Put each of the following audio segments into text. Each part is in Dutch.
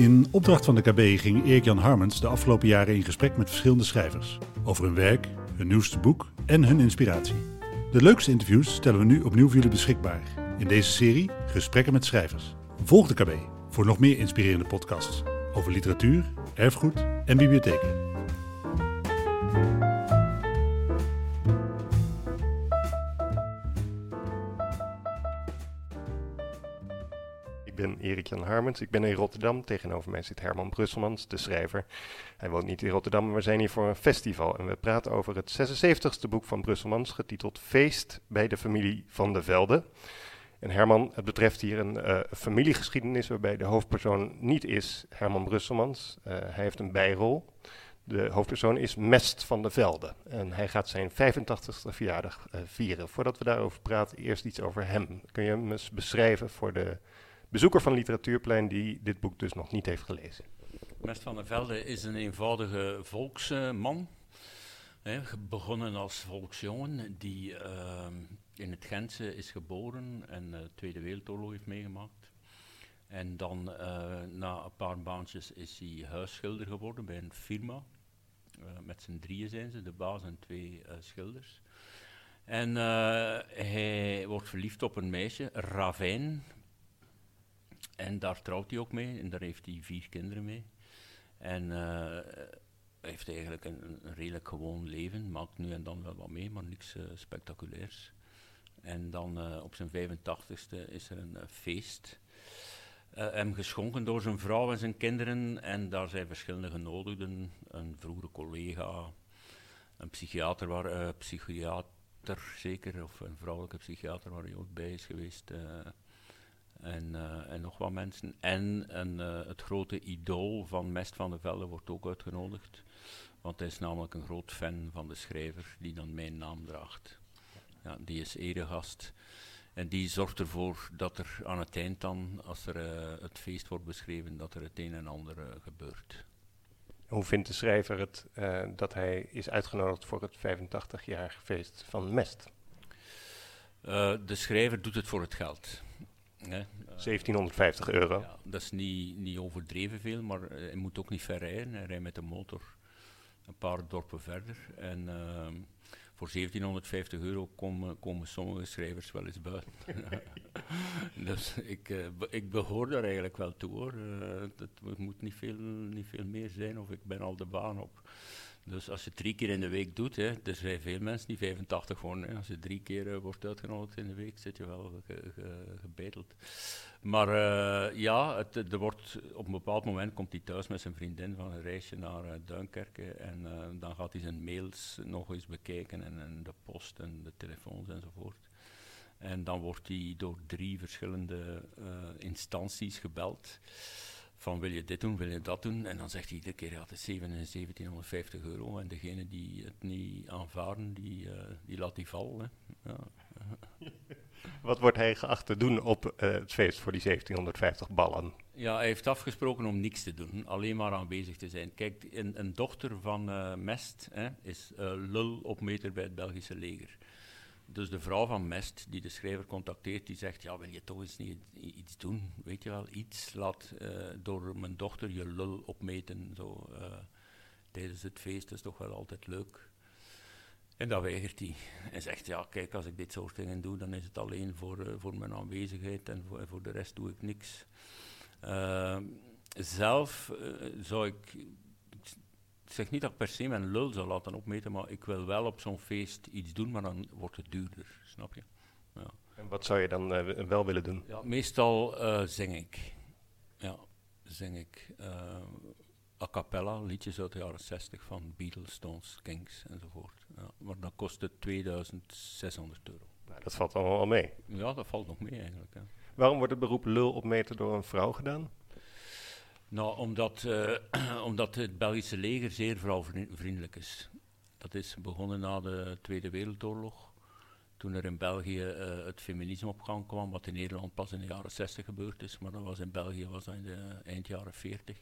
In opdracht van de KB ging Erik-Jan Harmens de afgelopen jaren in gesprek met verschillende schrijvers. Over hun werk, hun nieuwste boek en hun inspiratie. De leukste interviews stellen we nu opnieuw voor jullie beschikbaar. In deze serie Gesprekken met schrijvers. Volg de KB voor nog meer inspirerende podcasts over literatuur, erfgoed en bibliotheken. Erik-Jan Harmens, ik ben in Rotterdam. Tegenover mij zit Herman Brusselmans, de schrijver. Hij woont niet in Rotterdam, maar we zijn hier voor een festival. En we praten over het 76ste boek van Brusselmans, getiteld Feest bij de familie Van de Velde. En Herman, het betreft hier een uh, familiegeschiedenis waarbij de hoofdpersoon niet is Herman Brusselmans. Uh, hij heeft een bijrol. De hoofdpersoon is Mest van de Velde. En hij gaat zijn 85ste verjaardag uh, vieren. Voordat we daarover praten, eerst iets over hem. Kun je hem eens beschrijven voor de bezoeker van Literatuurplein die dit boek dus nog niet heeft gelezen? Mest van der Velde is een eenvoudige volksman. He, begonnen als volksjongen die uh, in het Gentse is geboren en de uh, Tweede Wereldoorlog heeft meegemaakt. En dan uh, na een paar baantjes is hij huisschilder geworden bij een firma. Uh, met z'n drieën zijn ze, de baas en twee schilders. En hij wordt verliefd op een meisje, Ravijn, en daar trouwt hij ook mee en daar heeft hij vier kinderen mee. En uh, heeft eigenlijk een, een, redelijk gewoon leven, maakt nu en dan wel wat mee, maar niks uh, spectaculairs. En dan uh, op zijn 85ste is er een feest. hem geschonken door zijn vrouw en zijn kinderen. En daar zijn verschillende genodigden. Een vroegere collega, een psychiater, waar, psychiater zeker, of een vrouwelijke psychiater waar hij ook bij is geweest. En, uh, en, nog wat mensen. En, en uh, het grote idool van Mest van der Velde wordt ook uitgenodigd. Want hij is namelijk een groot fan van de schrijver die dan mijn naam draagt. Ja, die is eregast. En die zorgt ervoor dat er aan het eind dan, als er uh, het feest wordt beschreven, dat er het een en ander gebeurt. Hoe vindt de schrijver het dat hij is uitgenodigd voor het 85-jarig feest van Mest? de schrijver doet het voor het geld. Nee, 1750 euro. Ja, dat is niet, niet overdreven veel, maar hij moet ook niet ver rijden. Hij rijdt met de motor een paar dorpen verder. En uh, voor 1750 euro komen, komen sommige schrijvers wel eens buiten. dus ik, uh, ik behoor daar eigenlijk wel toe hoor. het moet niet veel, niet veel meer zijn of ik ben al de baan op. Dus als je drie keer in de week doet, hè, er zijn veel mensen die 85 worden. Hè. Als je drie keer uh, wordt uitgenodigd in de week, zit je wel ge, ge, gebeteld. Maar uh, ja, het, er wordt, op een bepaald moment komt hij thuis met zijn vriendin van een reisje naar uh, Duinkerke. En dan gaat hij zijn mails nog eens bekijken en, en de post en de telefoons enzovoort. En dan wordt hij door drie verschillende instanties gebeld van wil je dit doen, wil je dat doen. En dan zegt hij iedere keer, ja, het is 1750 euro. En degene die het niet aanvaarden, die, uh, die laat die vallen. Ja. Wat wordt hij geacht te doen op uh, het feest voor die 1750 ballen? Ja, hij heeft afgesproken om niks te doen, alleen maar aanwezig te zijn. Kijk, een, een dochter van uh, Mest hè, is lul op meter bij het Belgische leger. Dus de vrouw van Mest, die de schrijver contacteert, die zegt, ja, wil je toch eens niet iets doen? Weet je wel, iets. Laat uh, door mijn dochter je lul opmeten, zo, uh, tijdens het feest. Is toch wel altijd leuk. En dat weigert hij. Hij zegt, ja, kijk, als ik dit soort dingen doe, dan is het alleen voor, uh, voor mijn aanwezigheid en voor, voor, de rest doe ik niks. zelf zou ik zeg niet dat ik per se mijn lul zou laten opmeten, maar ik wil wel op zo'n feest iets doen, maar dan wordt het duurder, snap je? Ja. En wat zou je dan uh, wel willen doen? Ja, meestal uh, zing ik. Ja, zing ik. Uh, a cappella, liedjes uit de jaren 60 van Beatles, Stones, Kings enzovoort. Ja, maar dan kost het 2600 euro. Nou, dat valt allemaal al mee. Ja, dat valt nog mee eigenlijk. Waarom wordt het beroep lul opmeten door een vrouw gedaan? Nou, omdat, uh, omdat het Belgische leger zeer vrouwvriendelijk is. Dat is begonnen na de Tweede Wereldoorlog. Toen er in België uh, het feminisme op gang kwam, wat in Nederland pas in de jaren 60 gebeurd is, maar dat was in België was dat in de eind jaren 40.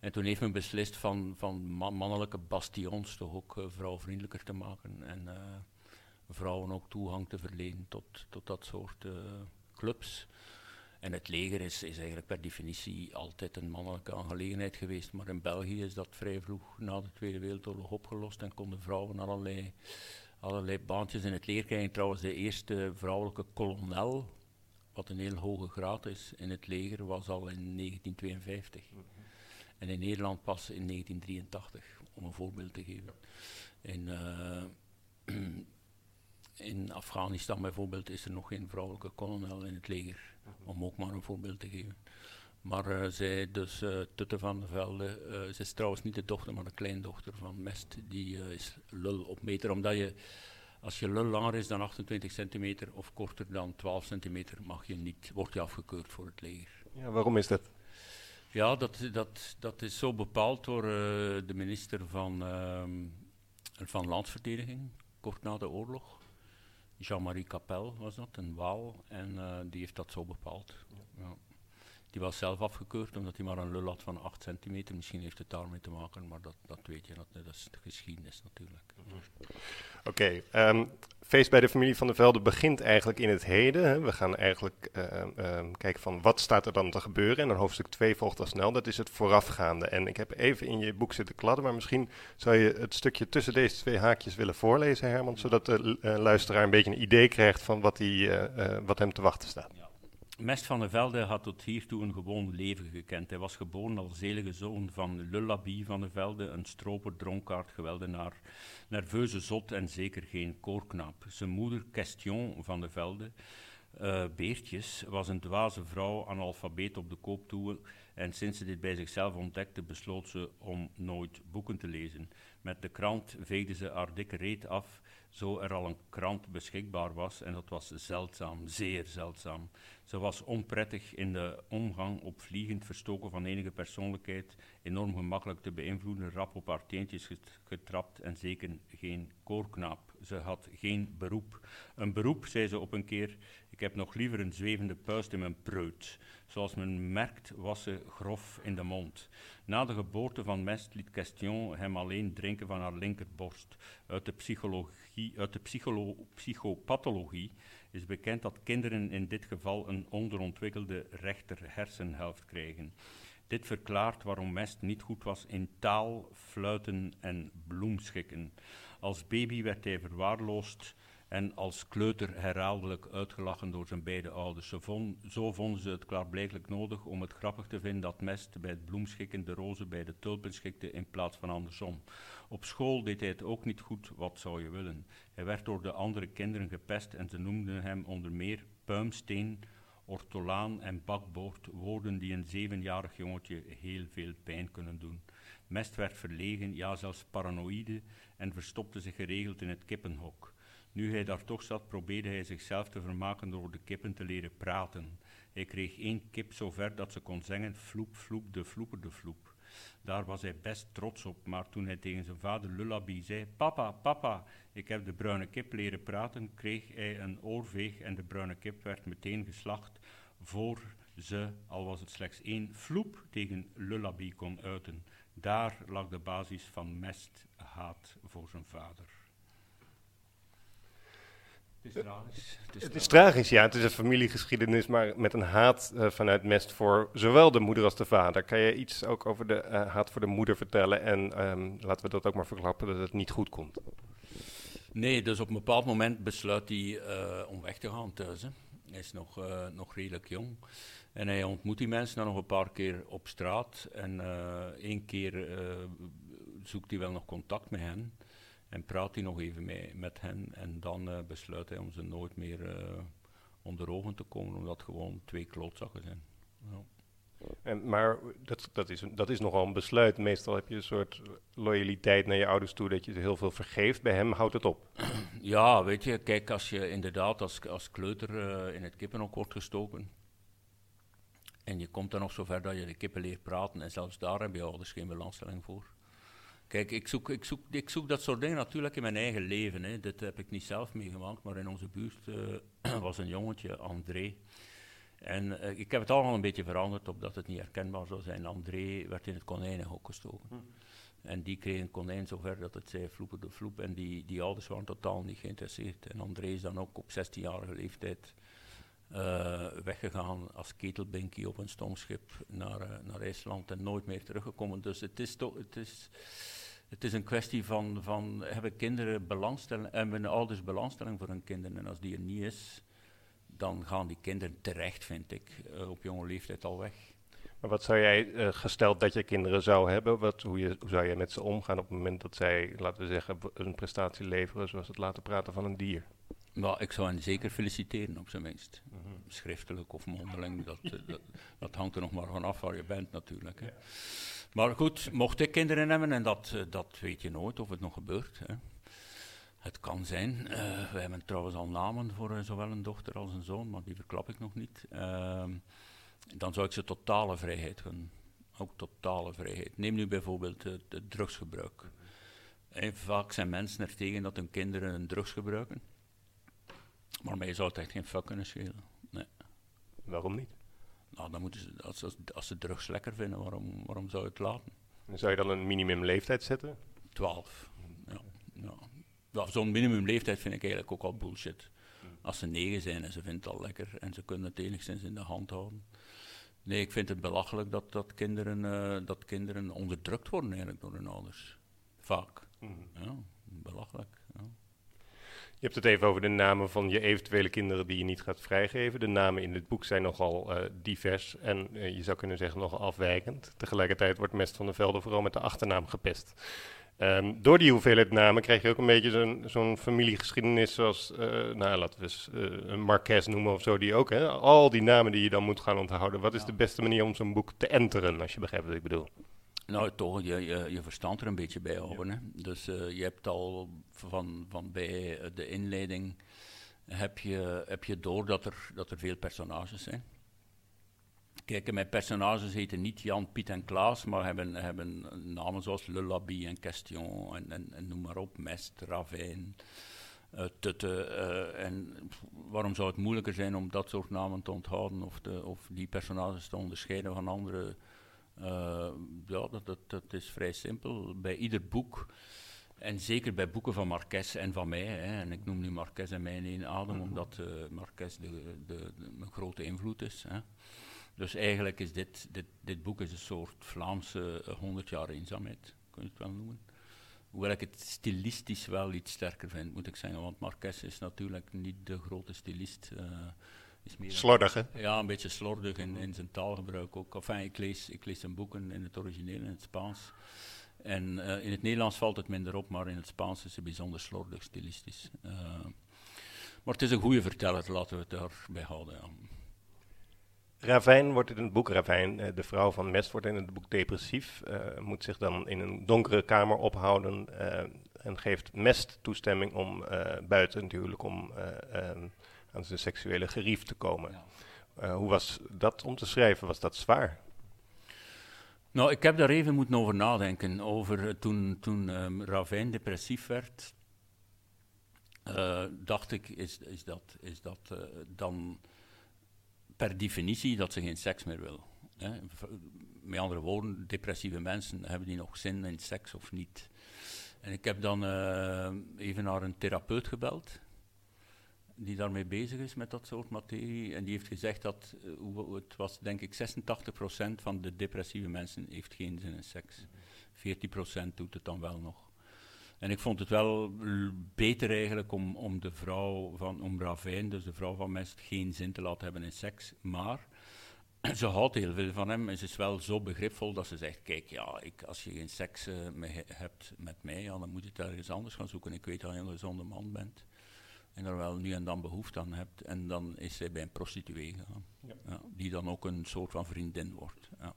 En toen heeft men beslist van, van mannelijke bastions toch ook vrouwvriendelijker te maken en vrouwen ook toegang te verlenen tot, tot dat soort clubs. En het leger is, is eigenlijk per definitie altijd een mannelijke aangelegenheid geweest. Maar in België is dat vrij vroeg na de Tweede Wereldoorlog opgelost en konden vrouwen allerlei, allerlei baantjes in het leger krijgen. Trouwens, de eerste vrouwelijke kolonel, wat een heel hoge graad is in het leger, was al in 1952. En in Nederland pas in 1983, om een voorbeeld te geven. Uh, in Afghanistan bijvoorbeeld is er nog geen vrouwelijke kolonel in het leger, om ook maar een voorbeeld te geven. Maar uh, zij, dus uh, Tutte van der Velde, uh, ze is trouwens niet de dochter, maar de kleindochter van Mest, die is lul op meter, omdat je, als je lul langer is dan 28 centimeter of korter dan 12 centimeter, mag je niet, word je afgekeurd voor het leger. Ja, waarom is dat? Ja, dat, dat, dat is zo bepaald door de minister van, ehm, van Landsverdediging, kort na de oorlog. Jean-Marie Capel was dat, een Waal, en uh, die heeft dat zo bepaald. Ja. Die was zelf afgekeurd omdat hij maar een lul had van 8 centimeter. Misschien heeft het daarmee te maken, maar dat, dat weet je, dat, dat is de geschiedenis natuurlijk. Oké, okay, um, feest bij de familie van der Velde begint eigenlijk in het heden. We gaan eigenlijk uh, uh, kijken van wat staat er dan te gebeuren. En dan hoofdstuk 2 volgt al snel, dat is het voorafgaande. En ik heb even in je boek zitten kladden, maar misschien zou je het stukje tussen deze twee haakjes willen voorlezen, Herman. Zodat de uh, luisteraar een beetje een idee krijgt van wat, die, wat hem te wachten staat. Ja. Mest van der Velde had tot hiertoe een gewoon leven gekend. Hij was geboren als zelige zoon van Lullaby van der Velde, een stroper, dronkaard, geweldenaar, nerveuze zot en zeker geen koorknaap. Zijn moeder, Question van der Velde, uh, Beertjes, was een dwaze vrouw, analfabeet op de koop toe, en sinds ze dit bij zichzelf ontdekte, besloot ze om nooit boeken te lezen. Met de krant veegde ze haar dikke reet af, zo er al een krant beschikbaar was, en dat was zeldzaam, zeer zeldzaam. Ze was onprettig in de omgang, opvliegend, verstoken van enige persoonlijkheid, enorm gemakkelijk te beïnvloeden, rap op haar teentjes getrapt en zeker geen koorknaap. Ze had geen beroep. Een beroep, zei ze op een keer, ik heb nog liever een zwevende puist in mijn preut. Zoals men merkt was ze grof in de mond. Na de geboorte van Mest liet Question hem alleen drinken van haar linkerborst. Uit de, psychologie, uit de psycholo psychopathologie is bekend dat kinderen in dit geval een onderontwikkelde rechter hersenhelft krijgen. Dit verklaart waarom Mest niet goed was in taal, fluiten en bloemschikken. Als baby werd hij verwaarloosd en als kleuter herhaaldelijk uitgelachen door zijn beide ouders. Zo, zo vonden ze het klaarblijkelijk nodig om het grappig te vinden dat Mest bij het bloemschikken de rozen bij de tulpen schikte in plaats van andersom. Op school deed hij het ook niet goed, wat zou je willen. Hij werd door de andere kinderen gepest en ze noemden hem onder meer puimsteen, ortolaan en bakboord, woorden die een zevenjarig jongetje heel veel pijn kunnen doen. Mest werd verlegen, ja zelfs paranoïde, en verstopte zich geregeld in het kippenhok. Nu hij daar toch zat, probeerde hij zichzelf te vermaken door de kippen te leren praten. Hij kreeg één kip zo ver dat ze kon zeggen floep, floep, de floeper, de floep. Daar was hij best trots op, maar toen hij tegen zijn vader Lullaby zei: Papa, papa, ik heb de bruine kip leren praten, kreeg hij een oorveeg en de bruine kip werd meteen geslacht voor ze, al was het slechts één floep, tegen Lullaby kon uiten. Daar lag de basis van mest haat voor zijn vader. Het is tragisch. Het is, het is tragisch, ja. Het is een familiegeschiedenis, maar met een haat uh, vanuit Mest voor zowel de moeder als de vader. Kan je iets ook over de uh, haat voor de moeder vertellen? En um, laten we dat ook maar verklappen, dat het niet goed komt. Nee, dus op een bepaald moment besluit hij uh, om weg te gaan thuis. Hè. Hij is nog, nog redelijk jong. En hij ontmoet die mensen dan nog een paar keer op straat. En één keer zoekt hij wel nog contact met hen. En praat hij nog even mee, met hen en dan uh, besluit hij om ze nooit meer onder ogen te komen, omdat gewoon twee klootzakken zijn. Ja. En, maar dat, dat, is, dat is nogal een besluit. Meestal heb je een soort loyaliteit naar je ouders toe, dat je heel veel vergeeft. Bij hem houdt het op. Ja, weet je, kijk, als je inderdaad als, als kleuter uh, in het kippenhok wordt gestoken, en je komt dan nog zover dat je de kippen leert praten, en zelfs daar heb je ouders geen belangstelling voor. Kijk, ik zoek, ik, zoek, ik zoek dat soort dingen natuurlijk in mijn eigen leven. Hè. Dit heb ik niet zelf meegemaakt, maar in onze buurt uh, was een jongetje, André. En uh, ik heb het allemaal een beetje veranderd, opdat het niet herkenbaar zou zijn. André werd in het konijnenhok gestoken. Hm. En die kreeg een konijn zover dat het zei vloepen de vloep. En die, die ouders waren totaal niet geïnteresseerd. En André is dan ook op 16-jarige leeftijd eh, weggegaan als ketelbinkie op een stomschip naar, eh, naar IJsland en nooit meer teruggekomen. Dus het is het is, het is een kwestie van, van hebben kinderen belangstelling, hebben ouders belangstelling voor hun kinderen. En als die er niet is, dan gaan die kinderen terecht, vind ik, eh, op jonge leeftijd al weg. Maar wat zou jij, gesteld dat je kinderen zou hebben, wat, hoe, je, hoe zou jij met ze omgaan op het moment dat zij, laten we zeggen, een prestatie leveren zoals het laten praten van een dier? Nou, ik zou hen zeker feliciteren, op zijn minst. Schriftelijk of mondeling, dat, eh, dat, dat, hangt er nog maar vanaf waar je bent natuurlijk. Hè. Maar goed, mocht ik kinderen hebben, en dat, eh, dat weet je nooit of het nog gebeurt. Hè. Het kan zijn. Uh, we hebben trouwens al namen voor zowel een dochter als een zoon, maar die verklap ik nog niet. Ehm, dan zou ik ze totale vrijheid gunnen. Ook totale vrijheid. Neem nu bijvoorbeeld het drugsgebruik. En vaak zijn mensen er tegen dat hun kinderen drugs gebruiken. Maar mij zou het echt geen fuck kunnen schelen. Nee. Waarom niet? Nou, dan moeten ze, als, als, als ze drugs lekker vinden, waarom, waarom zou je het laten? zou je dan een minimumleeftijd zetten? 12. Ja, ja. ja Zo'n minimumleeftijd vind ik eigenlijk ook al bullshit. Als ze negen zijn en ze vinden het al lekker en ze kunnen het enigszins in de hand houden. Nee, ik vind het belachelijk dat, dat, kinderen, uh, dat kinderen onderdrukt worden eigenlijk door hun ouders. Vaak. Mm. Ja, belachelijk. Ja. Je hebt het even over de namen van je eventuele kinderen die je niet gaat vrijgeven. De namen in dit boek zijn nogal uh, divers en uh, je zou kunnen zeggen nogal afwijkend. Tegelijkertijd wordt Mest van der Velde vooral met de achternaam gepest. Um, door die hoeveelheid namen krijg je ook een beetje zo'n zo'n familiegeschiedenis zoals, uh, nou laten we eens een Marquez noemen of zo, die ook, hè, al die namen die je dan moet gaan onthouden. Wat is de beste manier om zo'n boek te enteren, als je begrijpt wat ik bedoel? Nou, toch je, je, je verstand er een beetje bij houden. Hè? Dus uh, je hebt al van, van bij de inleiding heb je, heb je door dat er, dat er veel personages zijn. Kijk, mijn personages heten niet Jan, Piet en Klaas, maar hebben, hebben namen zoals Lullaby en Question en, en, en noem maar op, Mest, Ravijn, uh, Tutte. Uh, en waarom zou het moeilijker zijn om dat soort namen te onthouden of, de, of die personages te onderscheiden van andere ja, dat, dat, dat, is vrij simpel. Bij ieder boek, en zeker bij boeken van Marques en van mij, hè, en ik noem nu Marques en mij in één adem, mhm. omdat uh, Marques de, de, de, een grote invloed is. Hè. Dus eigenlijk is dit, dit, dit boek is een soort Vlaamse 100 jaar eenzaamheid, kun je het wel noemen. Hoewel ik het stilistisch wel iets sterker vind, moet ik zeggen, want Marques is natuurlijk niet de grote stilist. Uh, slordig, hè? Ja, een beetje slordig in, in zijn taalgebruik ook. Enfin, ik lees, ik lees zijn boeken in het origineel, in het Spaans. En uh, in het Nederlands valt het minder op, maar in het Spaans is hij bijzonder slordig, stilistisch. Uh, maar het is een goede verteller, laten we het daarbij houden. Ja. Ravijn wordt in het boek, Ravijn, eh, de vrouw van Mest, wordt in het boek depressief. Uh, moet zich dan in een donkere kamer ophouden en geeft Mest toestemming om buiten natuurlijk om ehm, aan zijn seksuele gerief te komen. Uh, hoe was dat om te schrijven? Was dat zwaar? Nou, ik heb daar even moeten over nadenken. Over uh, toen, toen um, Ravijn depressief werd, uh, dacht ik, is, is dat, is dat dan per definitie dat ze geen seks meer wil. Hè? Met andere woorden, depressieve mensen, hebben die nog zin in seks of niet? En ik heb dan even naar een therapeut gebeld die daarmee bezig is met dat soort materie. En die heeft gezegd dat, uh, het was denk ik 86% van de depressieve mensen heeft geen zin in seks. 14% doet het dan wel nog. En ik vond het wel beter eigenlijk om, om de vrouw van, om Ravijn, dus de vrouw van Mest, geen zin te laten hebben in seks. Maar ze houdt heel veel van hem en ze is wel zo begripvol dat ze zegt, kijk, ja, ik, als je geen seks uh, hebt met mij, dan moet je het ergens anders gaan zoeken. Ik weet dat je een gezonde man bent en er wel nu en dan behoefte aan hebt. En dan is zij bij een prostituee gegaan, ja. Ja, die dan ook een soort van vriendin wordt. Ja.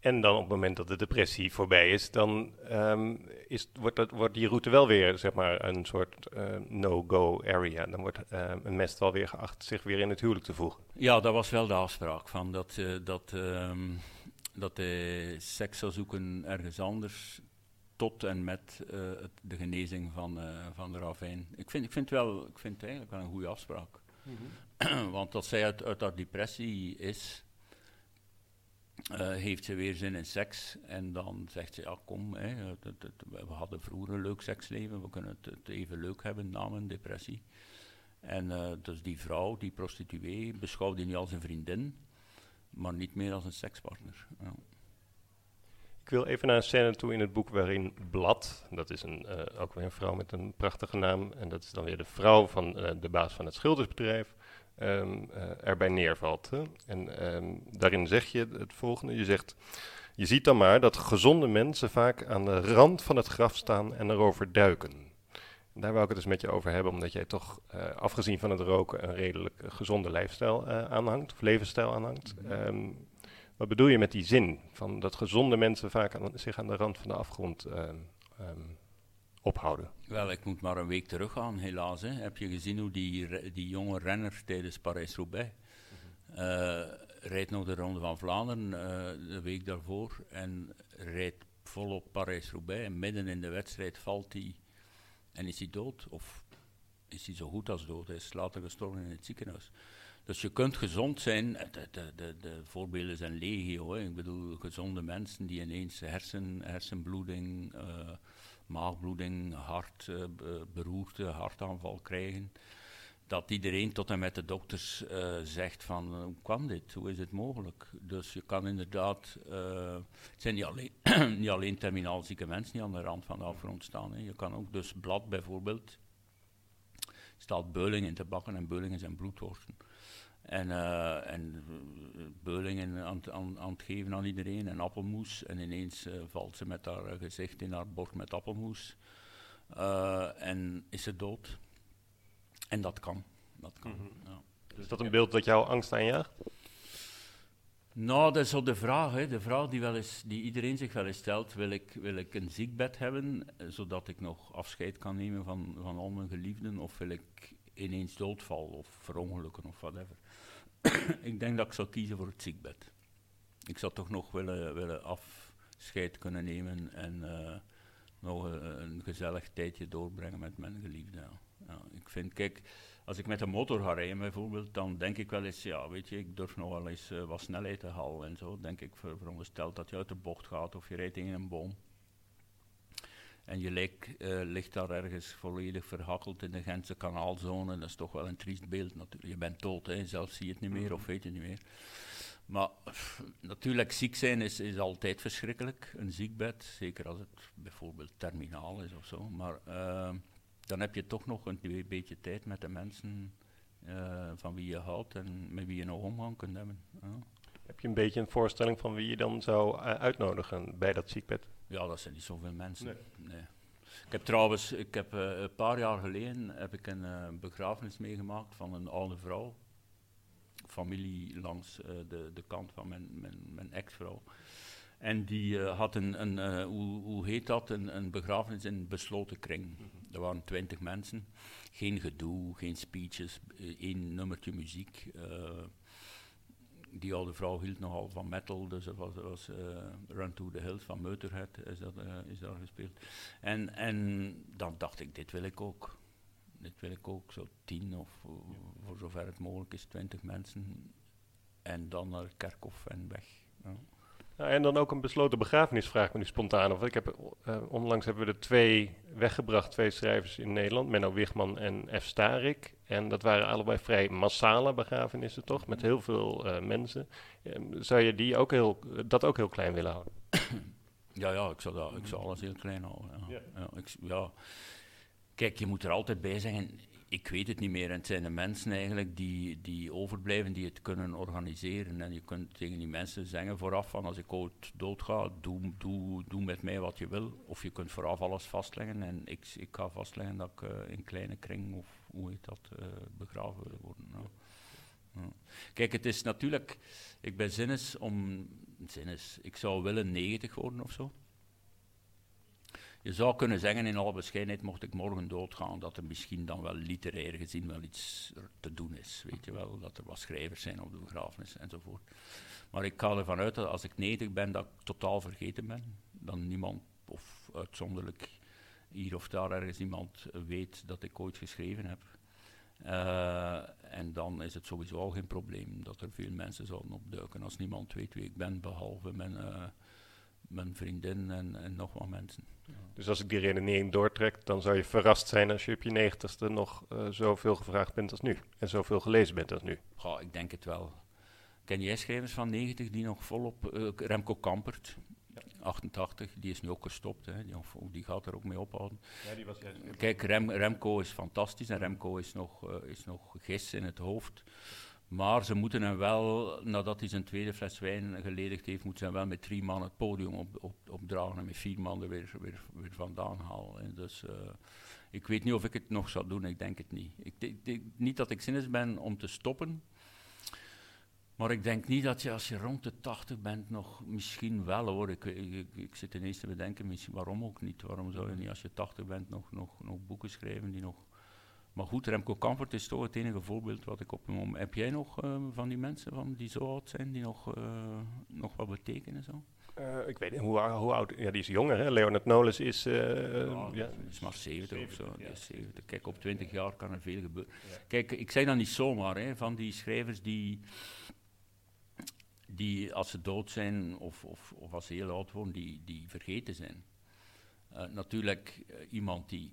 En dan op het moment dat de depressie voorbij is, dan um, is, wordt, dat, wordt die route wel weer zeg maar, een soort uh, no-go area. Dan wordt uh, een mest wel weer geacht zich weer in het huwelijk te voegen. Ja, dat was wel de afspraak. Van dat, uh, dat, um, dat hij seks zou zoeken ergens anders tot en met uh, het, de genezing van, uh, van de ravijn. Ik vind, ik, vind wel, ik vind het eigenlijk wel een goede afspraak. Mm -hmm. Want als zij uit, uit haar depressie is, uh, heeft ze weer zin in seks. En dan zegt ze, ja kom, hè, het, het, we hadden vroeger een leuk seksleven, we kunnen het, even leuk hebben na een depressie. En dus die vrouw, die prostituee, beschouwde hij niet als een vriendin, maar niet meer als een sekspartner. Ja. Ik wil even naar een scène toe in het boek waarin Blad, dat is een, uh, ook weer een vrouw met een prachtige naam, en dat is dan weer de vrouw van uh, de baas van het schildersbedrijf, um, uh, erbij neervalt. En um, daarin zeg je het volgende, je zegt, je ziet dan maar dat gezonde mensen vaak aan de rand van het graf staan en erover duiken. Daar wou ik het dus met je over hebben, omdat jij toch, afgezien van het roken, een redelijk gezonde lifestyle aanhangt, of levensstijl aanhangt. Um, wat bedoel je met die zin? Van dat gezonde mensen vaak aan, zich aan de rand van de afgrond uh, um, ophouden. Wel, ik moet maar een week teruggaan, helaas. Hè. Heb je gezien hoe die, die jonge renner tijdens Parijs-Roubaix mm rijdt nog de Ronde van Vlaanderen uh, de week daarvoor en rijdt volop Parijs-Roubaix en midden in de wedstrijd valt hij en is hij dood of is hij zo goed als dood. Hij is later gestorven in het ziekenhuis. Dus je kunt gezond zijn, de, de, de, de voorbeelden zijn legio. Hè. Ik bedoel, gezonde mensen die ineens hersen, hersenbloeding, uh, maagbloeding, hart, uh, beroerte, hartaanval krijgen. Dat iedereen tot en met de dokters uh, zegt van, hoe kwam dit, hoe is het mogelijk? Dus je kan inderdaad, het zijn niet alleen, niet alleen terminaal zieke mensen die aan de rand van de afgrond staan. Je kan ook dus blad bijvoorbeeld, staat beuling in te bakken en beulingen zijn bloedworsten. En, uh, en beulingen aan, aan, aan, het geven aan iedereen en appelmoes. En ineens uh, valt ze met haar gezicht in haar bord met appelmoes. Uh, en is ze dood. En dat kan. Dat kan. Mm -hmm. ja. Dus is dat een beeld dat jou angst aanjaagt? Nou, dat is zo de vraag. Hè. De vraag die, wel eens, die iedereen zich wel eens stelt. Wil ik, wil ik een ziekbed hebben, zodat ik nog afscheid kan nemen van, van al mijn geliefden? Of wil ik ineens doodval of verongelukken of whatever. ik denk dat ik zou kiezen voor het ziekbed. Ik zou toch nog willen, willen afscheid kunnen nemen en uh, nog een, een, gezellig tijdje doorbrengen met mijn geliefde. Ja. Ik vind, kijk, als ik met een motor ga rijden bijvoorbeeld, dan denk ik wel eens, ja, weet je, ik durf nog wel eens uh, wat snelheid te halen en zo. Denk ik ver, verondersteld dat je uit de bocht gaat of je rijdt in een boom. En je lijk, uh, ligt daar ergens volledig verhakkeld in de Gentse kanaalzone. Dat is toch wel een triest beeld natuurlijk. Je bent dood, hè. zelf zie je het niet meer of weet je het niet meer. Maar pff, natuurlijk, ziek zijn is, is altijd verschrikkelijk. Een ziekbed, zeker als het bijvoorbeeld terminaal is of zo. Maar uh, dan heb je toch nog een beetje tijd met de mensen uh, van wie je houdt en met wie je nog omgang kunt hebben. Heb je een beetje een voorstelling van wie je dan zou uitnodigen bij dat ziekbed? Ja, dat zijn niet zoveel mensen. Nee. nee. Ik heb trouwens, ik heb, uh, een paar jaar geleden heb ik een uh, begrafenis meegemaakt van een oude vrouw. Familie langs uh, de, de kant van mijn, mijn, mijn ex-vrouw. En die had een, een hoe, hoe heet dat, een, een begrafenis in een besloten kring. Mm -hmm. Er waren twintig mensen. Geen gedoe, geen speeches, één nummertje muziek die oude vrouw hield nogal van metal, dus dat was, was uh, Run to the Hills van Motorhead is, dat, uh, is daar gespeeld. En, en dan dacht ik, dit wil ik ook. Dit wil ik ook, zo tien of uh, voor zover het mogelijk is, twintig mensen. En dan naar kerkhof en weg. Ja. Ja, en dan ook een besloten begrafenis, vraag me nu spontaan of. Ik heb, uh, onlangs hebben we er twee weggebracht, twee schrijvers in Nederland, Menno Wigman en F. Starik. En dat waren allebei vrij massale begrafenissen, toch? Met heel veel uh, mensen. Uh, zou je die ook heel, dat ook heel klein willen houden? Ja, ja, ik zou, dat, ik zou alles heel klein houden. Ja. Ja. Ja, ik, ja. Kijk, je moet er altijd bij zeggen, ik weet het niet meer. En het zijn de mensen eigenlijk die, die overblijven, die het kunnen organiseren. En je kunt tegen die mensen zeggen vooraf van als ik ooit doodga, doe, doe, doe met mij wat je wil. Of je kunt vooraf alles vastleggen. En ik, ik ga vastleggen dat ik uh, in kleine kring, of hoe heet dat, uh, begraven wil worden. Kijk, het is natuurlijk, ik ben zinnes om, zinnes, ik zou willen 90 worden of zo. Je zou kunnen zeggen, in alle bescheidenheid, mocht ik morgen doodgaan, dat er misschien dan wel literair gezien wel iets te doen is. Weet je wel, dat er wat schrijvers zijn op de begrafenis enzovoort. Maar ik ga ervan uit dat als ik 90 ben, dat ik totaal vergeten ben. Dan niemand, of uitzonderlijk hier of daar ergens iemand weet dat ik ooit geschreven heb. Uh, en dan is het sowieso al geen probleem dat er veel mensen zouden opduiken als niemand weet wie ik ben, behalve mijn... Uh, mijn vriendin en, en nog wat mensen. Dus als ik die redenering doortrek, dan zou je verrast zijn als je op je negentigste nog uh, zoveel gevraagd bent als nu. En zoveel gelezen bent als nu. Ja, ik denk het wel. Ken jij schrijvers van 90 die nog volop... Uh, Remco Kampert, 88, die is nu ook gestopt. Hè. Die, die, gaat er ook mee ophouden. Ja, die was Kijk, Rem, Remco is fantastisch en Remco is nog, uh, is nog gis in het hoofd. Maar ze moeten hem wel, nadat hij zijn tweede fles wijn geledigd heeft, moeten ze hem wel met drie man het podium op, op, opdragen en met vier man er weer, weer, vandaan halen. Dus uh, ik weet niet of ik het nog zou doen, ik denk het niet. Ik denk niet dat ik zinnig ben om te stoppen, maar ik denk niet dat je als je rond de 80 bent nog, misschien wel hoor, ik, ik, ik zit ineens te bedenken, misschien, waarom ook niet? Waarom zou je niet als je 80 bent nog, nog, nog boeken schrijven die nog maar goed, Remco Kampert is toch het enige voorbeeld wat ik op hem om. Heb jij nog uh, van die mensen van, die zo oud zijn, die nog, uh, nog wat betekenen? Zo? Uh, ik weet niet, hoe, hoe, oud... Ja, die is jonger, hè? Leonard Nolens is... ja, ja, is maar 70 of zo. Ja. 70. Kijk, op 20 jaar kan er veel gebeuren. Kijk, ik zeg dan niet zomaar, hè, van die schrijvers die... Die als ze dood zijn of, of, of als ze heel oud worden, die, die vergeten zijn. natuurlijk, iemand die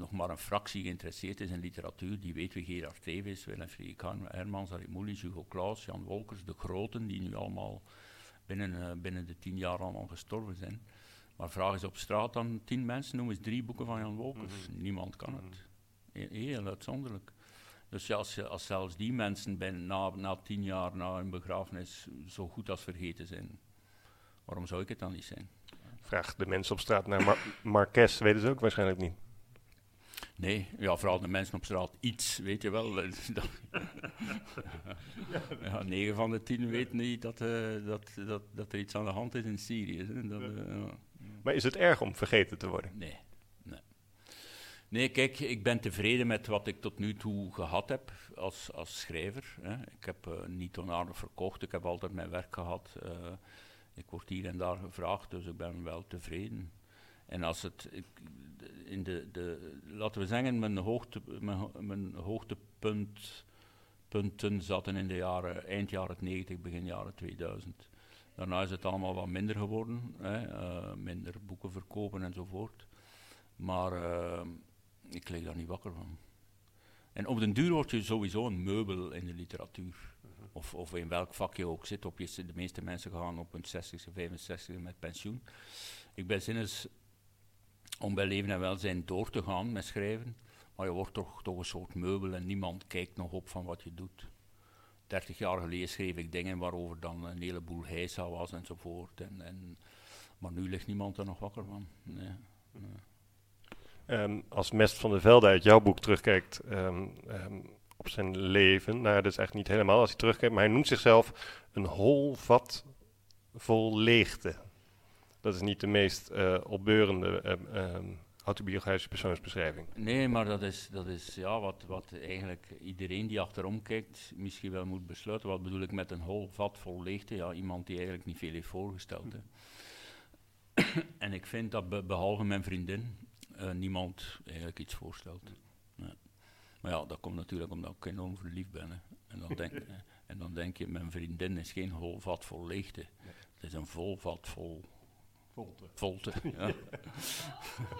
nog maar een fractie geïnteresseerd is in literatuur, die weet wie Gerard Teven is, Willem Frederik Hermans, Arie Moelis, Hugo Claus, Jan Wolkers, de groten, die nu allemaal binnen, uh, binnen de tien jaar allemaal gestorven zijn. Maar vraag eens op straat dan tien mensen, noem eens drie boeken van Jan Wolkers. Mhm. Niemand kan het. Mhm. Heel uitzonderlijk. Dus ja, als, als, zelfs die mensen ben, na, na tien jaar na een begrafenis zo goed als vergeten zijn, waarom zou ik het dan niet zijn? Vraag de mensen op straat naar Mar Marques, weten ze ook waarschijnlijk niet. Nee, ja, vooral de mensen op straat iets, weet je wel. ja, 9 van de 10 weten niet dat, uh, dat, dat, dat er iets aan de hand is in Syrië. Dat, uh, maar is het erg om vergeten te worden? Nee. Nee, nee kijk, ik ben tevreden met wat ik tot nu toe gehad heb als, als schrijver. Hè. Ik heb uh, niet onaardig verkocht, ik heb altijd mijn werk gehad. ik word hier en daar gevraagd, dus ik ben wel tevreden. En als het, ik, in de, de, laten we zeggen, mijn, hoogte, mijn, mijn hoogtepunt punten zaten in de jaren, eind jaren 90, begin jaren 2000. Daarna is het allemaal wat minder geworden, hè, uh, minder boeken verkopen enzovoort. Maar uh, ik lig daar niet wakker van. En op den duur word je sowieso een meubel in de literatuur. Mhm. Of, of in welk vak je ook zit. Op je, de meeste mensen gaan op hun 60 65 met pensioen. Ik ben sinds om bij leven en welzijn door te gaan met schrijven. Maar je wordt toch, toch een soort meubel en niemand kijkt nog op van wat je doet. 30 jaar geleden schreef ik dingen waarover dan een heleboel heisa was enzovoort. En, en, maar nu ligt niemand er nog wakker van. Nee, ehm, als Mest van de Velde uit jouw boek terugkijkt um, um, op zijn leven, nou dat is eigenlijk niet helemaal als hij terugkijkt, maar hij noemt zichzelf een hol vat vol leegte. Dat is niet de meest uh, opbeurende uh, autobiografische persoonsbeschrijving. Nee, maar dat is, dat is ja, wat, wat eigenlijk iedereen die achterom kijkt misschien wel moet besluiten. Wat bedoel ik met een hol vat vol leegte? Ja, iemand die eigenlijk niet veel heeft voorgesteld. En ik vind dat behalve mijn vriendin uh, niemand eigenlijk iets voorstelt. Nee. Maar ja, dat komt natuurlijk omdat ik enorm verliefd ben. Hè. En, dan denk, en dan denk je, mijn vriendin is geen hol vat vol leegte. Het is een vol vat vol Volte. Volte, ja.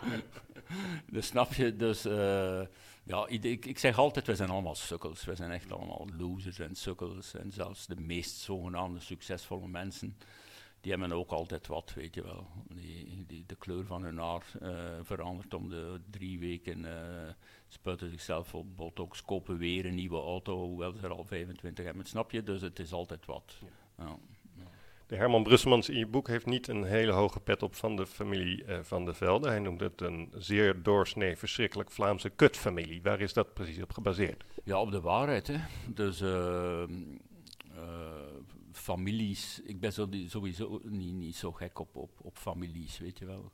dus snap je, dus uh, ja, ik, ik zeg altijd, we zijn allemaal sukkels. We zijn echt allemaal losers en sukkels. En zelfs de meest zogenaamde succesvolle mensen, die hebben ook altijd wat, weet je wel. Die, die, de kleur van hun haar uh, verandert om de drie weken, uh, spuiten zichzelf op botox, kopen weer een nieuwe auto, hoewel ze er al 25 hebben. Snap je? Dus het is altijd wat. Ja. ja. De Herman Brusselmans in je boek heeft niet een hele hoge pet op van de familie uh, Van de Velde. Hij noemt het een zeer doorsnee, verschrikkelijk Vlaamse kutfamilie. Waar is dat precies op gebaseerd? Ja, op de waarheid. Hè. Dus uh, families, ik ben sowieso niet, niet zo gek op, op, op families, weet je wel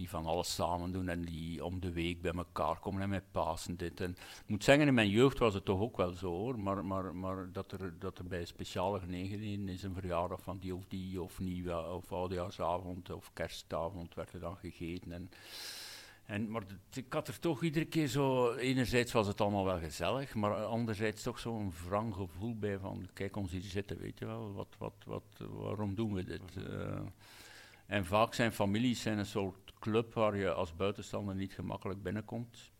die van alles samen doen en die om de week bij elkaar komen en met Pasen dit. En ik moet zeggen, in mijn jeugd was het toch ook wel zo hoor, maar, maar, maar dat, er, dat er bij speciale gelegenheden is een verjaardag van die of die, of nieuwe, of oudejaarsavond of kerstavond werd er dan gegeten. En, en, maar ik had er toch iedere keer zo, enerzijds was het allemaal wel gezellig, maar anderzijds toch zo'n wrang gevoel bij van, kijk ons hier zitten, weet je wel, wat, wat, wat, waarom doen we dit? Uh, En vaak zijn families zijn een soort club waar je als buitenstander niet gemakkelijk binnenkomt.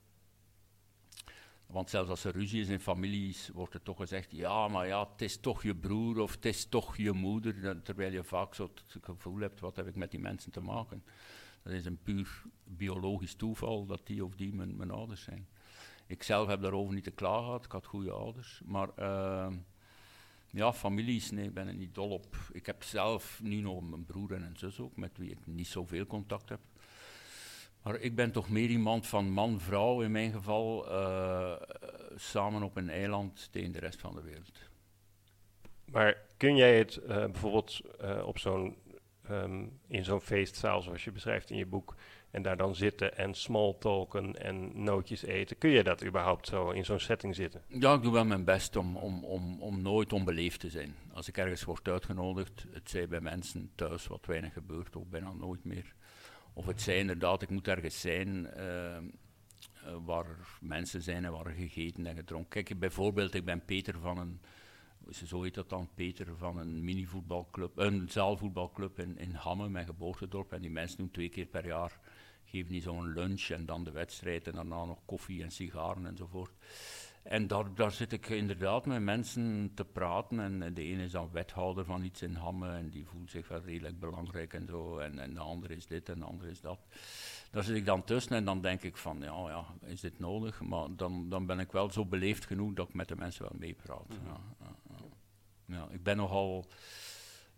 Want zelfs als er ruzie is in families, wordt er toch gezegd: ja, maar ja, het is toch je broer of het is toch je moeder. Terwijl je vaak zo het gevoel hebt: wat heb ik met die mensen te maken? Dat is een puur biologisch toeval dat die of die mijn, ouders zijn. Ik zelf heb daarover niet te klagen gehad, ik had goede ouders. Maar uh, ja, families, nee, ik ben er niet dol op. Ik heb zelf nu nog een broer en een zus ook, met wie ik niet zoveel contact heb. Maar ik ben toch meer iemand van man-vrouw in mijn geval, uh, samen op een eiland tegen de rest van de wereld. Maar kun jij het uh, bijvoorbeeld op zo'n, um, in zo'n feestzaal, zoals je beschrijft in je boek, en daar dan zitten en small talken en nootjes eten. Kun je dat überhaupt zo in zo'n setting zitten? Ja, ik doe wel mijn best om, om, om, om nooit onbeleefd te zijn. Als ik ergens word uitgenodigd, het zij bij mensen thuis wat weinig gebeurt, of bijna nooit meer. Of het zij inderdaad, ik moet ergens zijn uh, waar mensen zijn en waar gegeten en gedronken. Kijk, bijvoorbeeld, ik ben Peter van een, zo heet dat dan, Peter van een mini-voetbalclub, een zaalvoetbalclub in, in Hamme, mijn geboortedorp. En die mensen doen twee keer per jaar geven die zo'n lunch en dan de wedstrijd en daarna nog koffie en sigaren enzovoort. En daar, daar zit ik inderdaad met mensen te praten. En de ene is dan wethouder van iets in Hamme en die voelt zich wel redelijk belangrijk en zo. En, en de andere is dit en de andere is dat. Daar zit ik dan tussen en dan denk ik van, ja, ja, is dit nodig? Maar dan, dan ben ik wel zo beleefd genoeg dat ik met de mensen wel meepraat. Mm ja, ja, ja. ja, ik ben nogal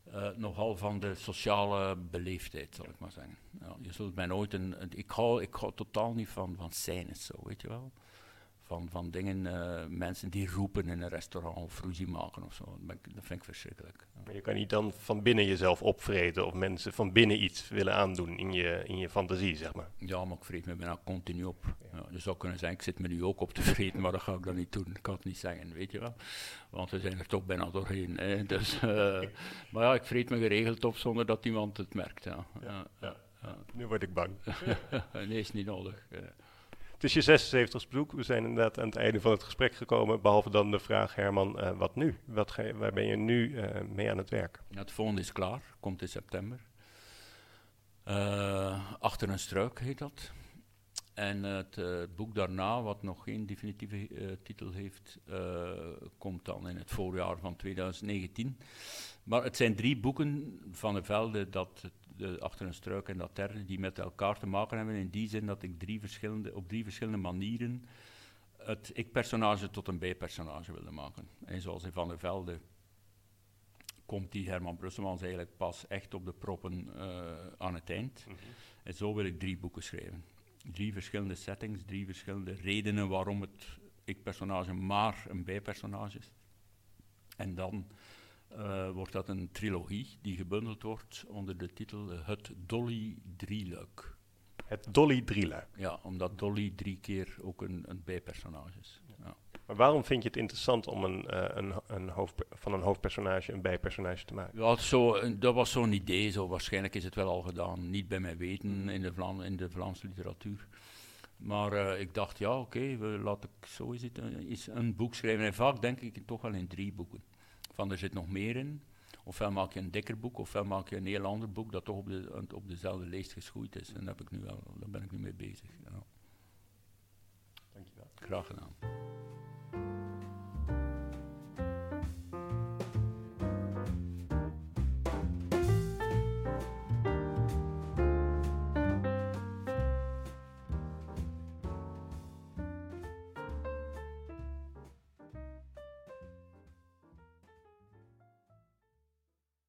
uh, nogal van de sociale beleefdheid, zal ik maar zeggen. Ja, je zult mij nooit een, een, ik, hou, ik hou totaal niet van, van scènes, zo, weet je wel van, van dingen, uh, mensen die roepen in een restaurant of ruzie maken of zo. Dat, vind ik verschrikkelijk. Maar je kan niet dan van binnen jezelf opvreten of mensen van binnen iets willen aandoen in je, in je fantasie, zeg maar. Ja, maar ik vreet me bijna continu op. Ja. Ja, je zou kunnen zeggen, ik zit me nu ook op te vreten, maar dat ga ik dan niet doen. Ik kan het niet zeggen, weet je wel. Want we zijn er toch bijna doorheen. Hè. Dus, uh, maar ja, ik vreet me geregeld op zonder dat iemand het merkt. Ja. ja, Nu word ik bang. nee, is niet nodig. Het is je 76 bezoek. We zijn inderdaad aan het einde van het gesprek gekomen. Behalve dan de vraag, Herman, uh, wat nu? Wat ga waar ben je nu uh, mee aan het werk? het volgende is klaar, komt in september. Uh, Achter een struik heet dat. En het boek daarna, wat nog geen definitieve titel heeft, komt dan in het voorjaar van 2019. Maar het zijn drie boeken van de Velde dat het de, achter een struik en dat derde, die met elkaar te maken hebben. In die zin dat ik drie verschillende, op drie verschillende manieren het ik-personage tot een B-personage wilde maken. En zoals in Van der Velde komt die Herman Brusselmans eigenlijk pas echt op de proppen uh, aan het eind. Mm -hmm. En zo wil ik drie boeken schrijven. Drie verschillende settings, drie verschillende redenen waarom het ik-personage maar een B-personage is. En dan uh, wordt dat een trilogie die gebundeld wordt onder de titel Het Dolly Drieluik. Het Dolly Drieluik? Ja, omdat Dolly drie keer ook een, een bijpersonage is. Ja. Maar waarom vind je het interessant om een, uh, een, een hoofd, van een hoofdpersonage een bijpersonage te maken? Ja, zo, dat was zo'n idee. Zo. Waarschijnlijk is het wel al gedaan. Niet bij mij weten in de, Vla in de Vlaamse literatuur. Maar uh, ik dacht, ja, oké, okay, laat ik zo is het, is een boek schrijven. En vaak denk ik toch wel in drie boeken van er zit nog meer in. Ofwel maak je een dikker boek, ofwel maak je een heel ander boek dat toch op, de, op dezelfde leest geschoeid is. En daar, heb ik nu wel, daar ben ik nu mee bezig. Ja. Dankjewel. Graag gedaan.